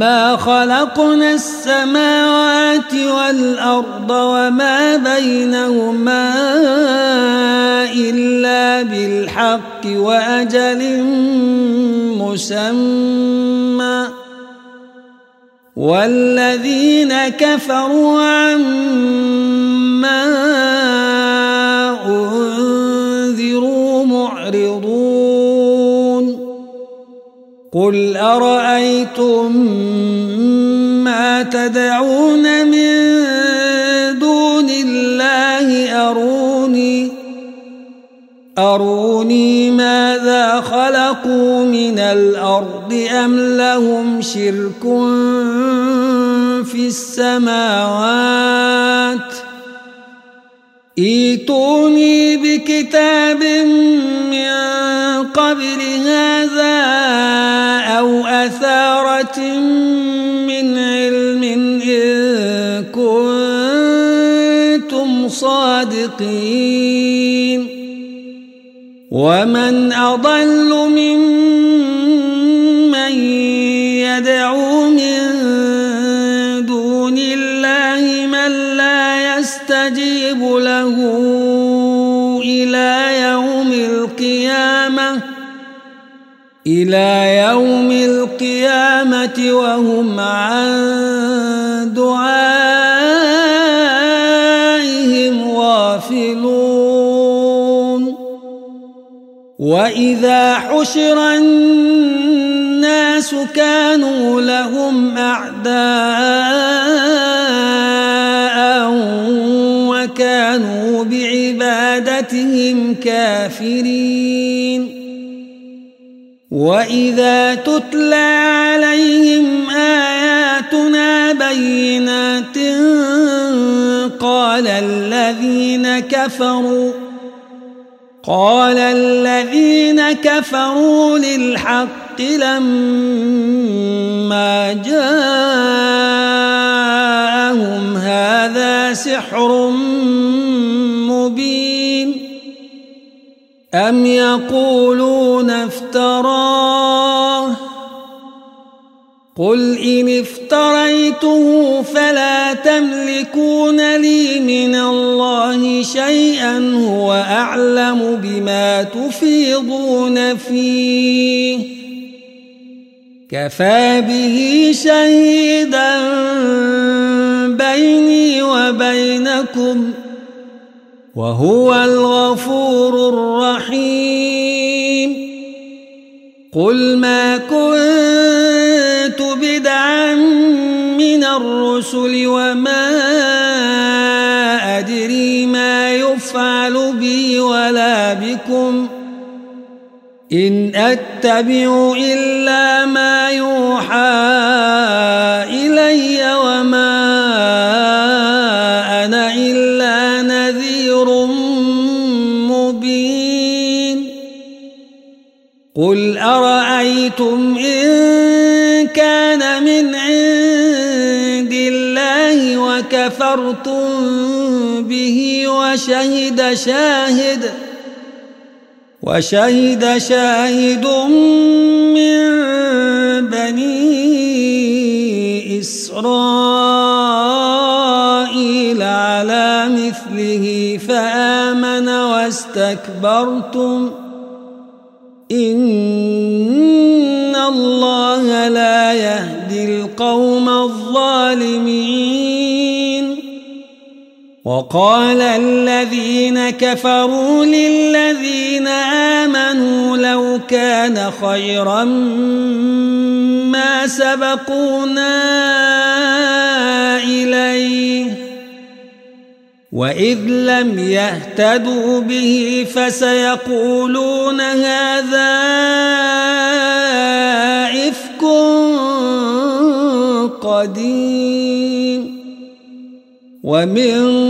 ما خلقنا السماوات والأرض وما بينهما إلا بالحق وأجل مسمى. والذين كفروا عما قل أرأيتم ما تدعون من دون الله أروني أروني ماذا خلقوا من الأرض أم لهم شرك في السماوات ايتوني بكتاب من قبل هذا صادقين ومن أضل ممن يدعو من دون الله من لا يستجيب له إلى يوم القيامة إلى يوم القيامة وهم وإذا حشر الناس كانوا لهم أعداء وكانوا بعبادتهم كافرين. وإذا تتلى عليهم آياتنا بينات قال الذين كفروا قال الذين كفروا للحق لما جاءهم هذا سحر مبين أم يقولون افتراه قل إن افتريته فلا تملكون لي من الله شيئا هو أعلم بما تفيضون فيه. كفى به شهيدا بيني وبينكم وهو الغفور الرحيم. قل ما كنت الرسل وما أدري ما يفعل بي ولا بكم. إن أتبع إلا ما يوحى إلي وما أنا إلا نذير مبين. قل أرأيتم إن كان من عند الله وكفرتم به وشهد شاهد وشهد شاهد من بني إسرائيل على مثله فآمن واستكبرتم إن وقال الذين كفروا للذين آمنوا لو كان خيرا ما سبقونا إليه. وإذ لم يهتدوا به فسيقولون هذا إفك قديم. ومن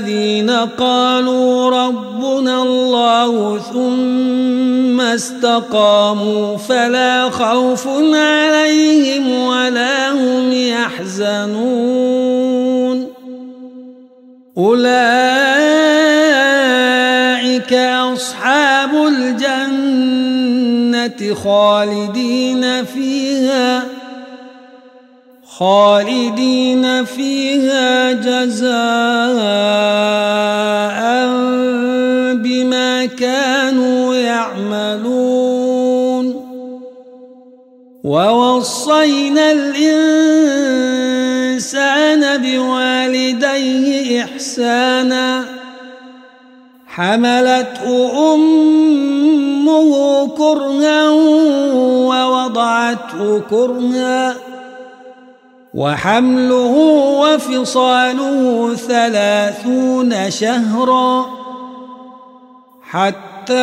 الذين قالوا ربنا الله ثم استقاموا فلا خوف عليهم ولا هم يحزنون. أولئك أصحاب الجنة خالدين فيها. خالدين فيها جزاء بما كانوا يعملون. ووصينا الإنسان بوالديه إحسانا. حملته أمه كرها ووضعته كرها. وحمله وفصاله ثلاثون شهرا حتى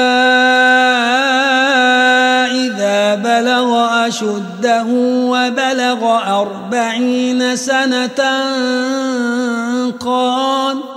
إذا بلغ أشده وبلغ أربعين سنة قال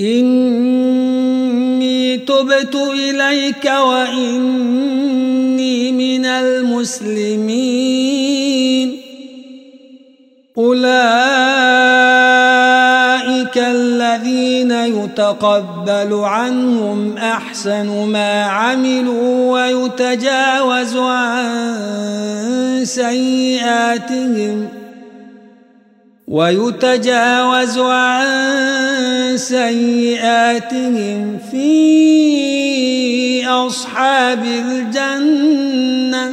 إني تبت إليك وإني من المسلمين. أولئك الذين يتقبل عنهم أحسن ما عملوا ويتجاوز عن سيئاتهم ۖ. ويتجاوز عن سيئاتهم في أصحاب الجنة.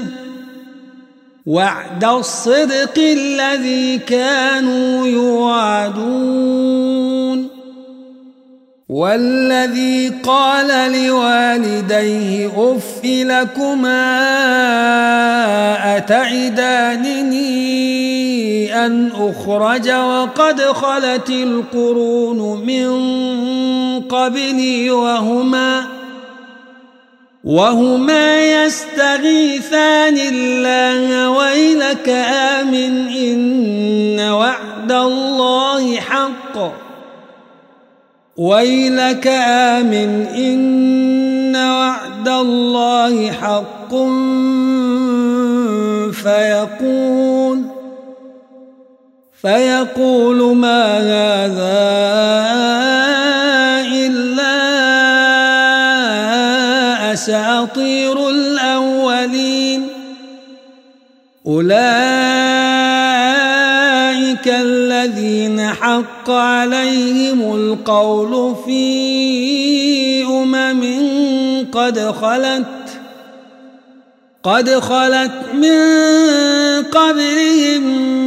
وعد الصدق الذي كانوا يوعدون. والذي قال لوالديه اف لكما أتعدانني؟ ان أخرج وقد خلت القرون من قبلي وهما وهما يستغيثان الله ويلك آمن إن وعد الله حق ويلك آمن إن وعد الله حق فيقول فيقول ما هذا إلا أساطير الأولين. أولئك الذين حق عليهم القول في أمم قد خلت قد خلت من قبلهم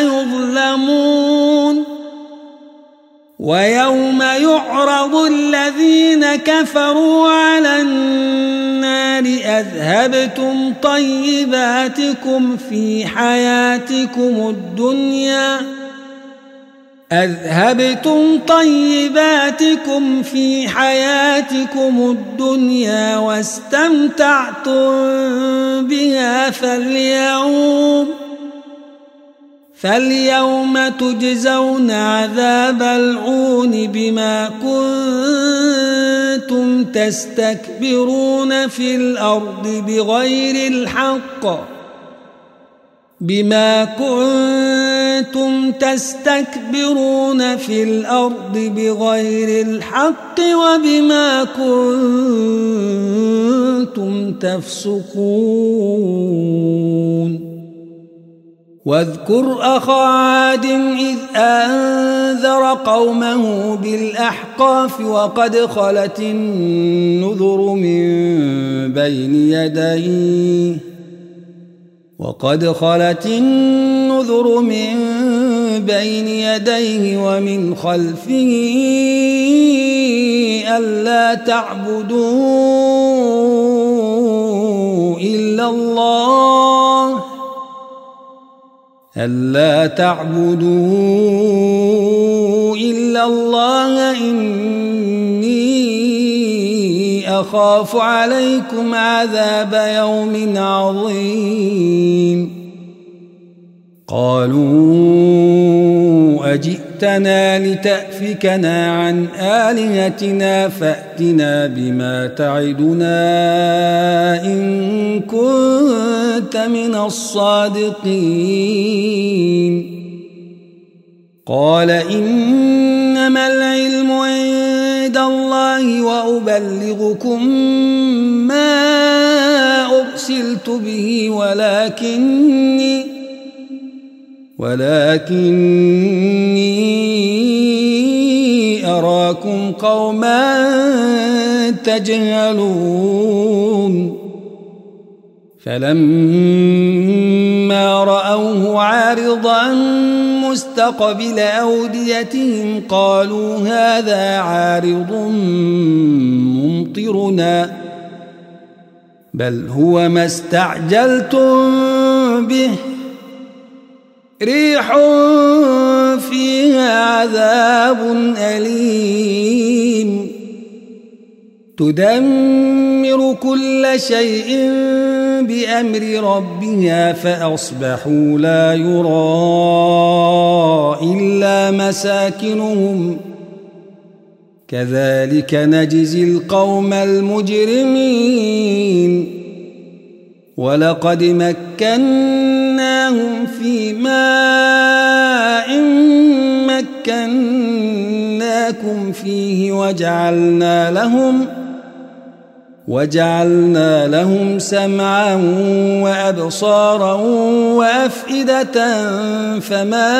ويوم يعرض الذين كفروا على النار أذهبتم طيباتكم في حياتكم الدنيا أذهبتم طيباتكم في حياتكم الدنيا واستمتعتم بها فاليوم فاليوم تجزون عذاب العون بما كنتم تستكبرون في الأرض بغير الحق بما كنتم تستكبرون في الأرض بغير الحق وبما كنتم تفسقون واذكر أخا عاد إذ أنذر قومه بالأحقاف وقد خلت النذر من بين يديه وقد خلت النذر من بين يديه ومن خلفه ألا تعبدوا إلا الله ألا تعبدوا إلا الله إني أخاف عليكم عذاب يوم عظيم قالوا أجئتنا لتأفكنا عن آلهتنا فأتنا بما تعدنا إن كنت من الصادقين. قال إنما العلم عند الله وأبلغكم ما أرسلت به ولكني ولكني أراكم قوما تجهلون. فلما رأوه عارضا مستقبل أوديتهم قالوا هذا عارض ممطرنا. بل هو ما استعجلتم به. ريح فيها عذاب أليم. تدمر كل شيء بأمر ربها فأصبحوا لا يرى إلا مساكنهم. كذلك نجزي القوم المجرمين. ولقد مكناهم في ماء مكناكم فيه وجعلنا لهم ۖ وجعلنا لهم سمعا وأبصارا وأفئدة فما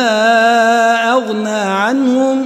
أغنى عنهم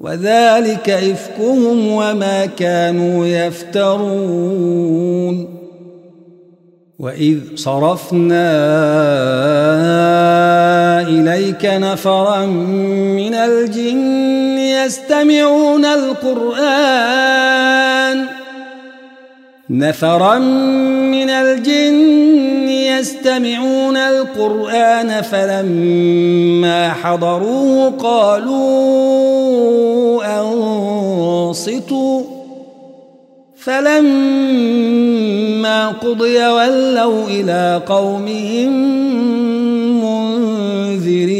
وذلك إفكهم وما كانوا يفترون. وإذ صرفنا إليك نفرا من الجن يستمعون القرآن نفرا من الجن يستمعون القرآن فلما حضروه قالوا أنصتوا فلما قضي ولوا إلى قومهم منذرين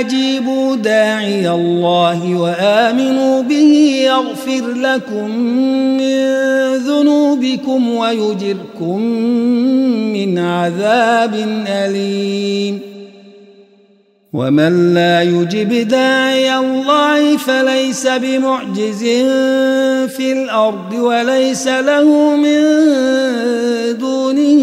أجيبوا داعي الله وآمنوا به يغفر لكم من ذنوبكم ويجركم من عذاب أليم. ومن لا يجب داعي الله فليس بمعجز في الأرض وليس له من دونه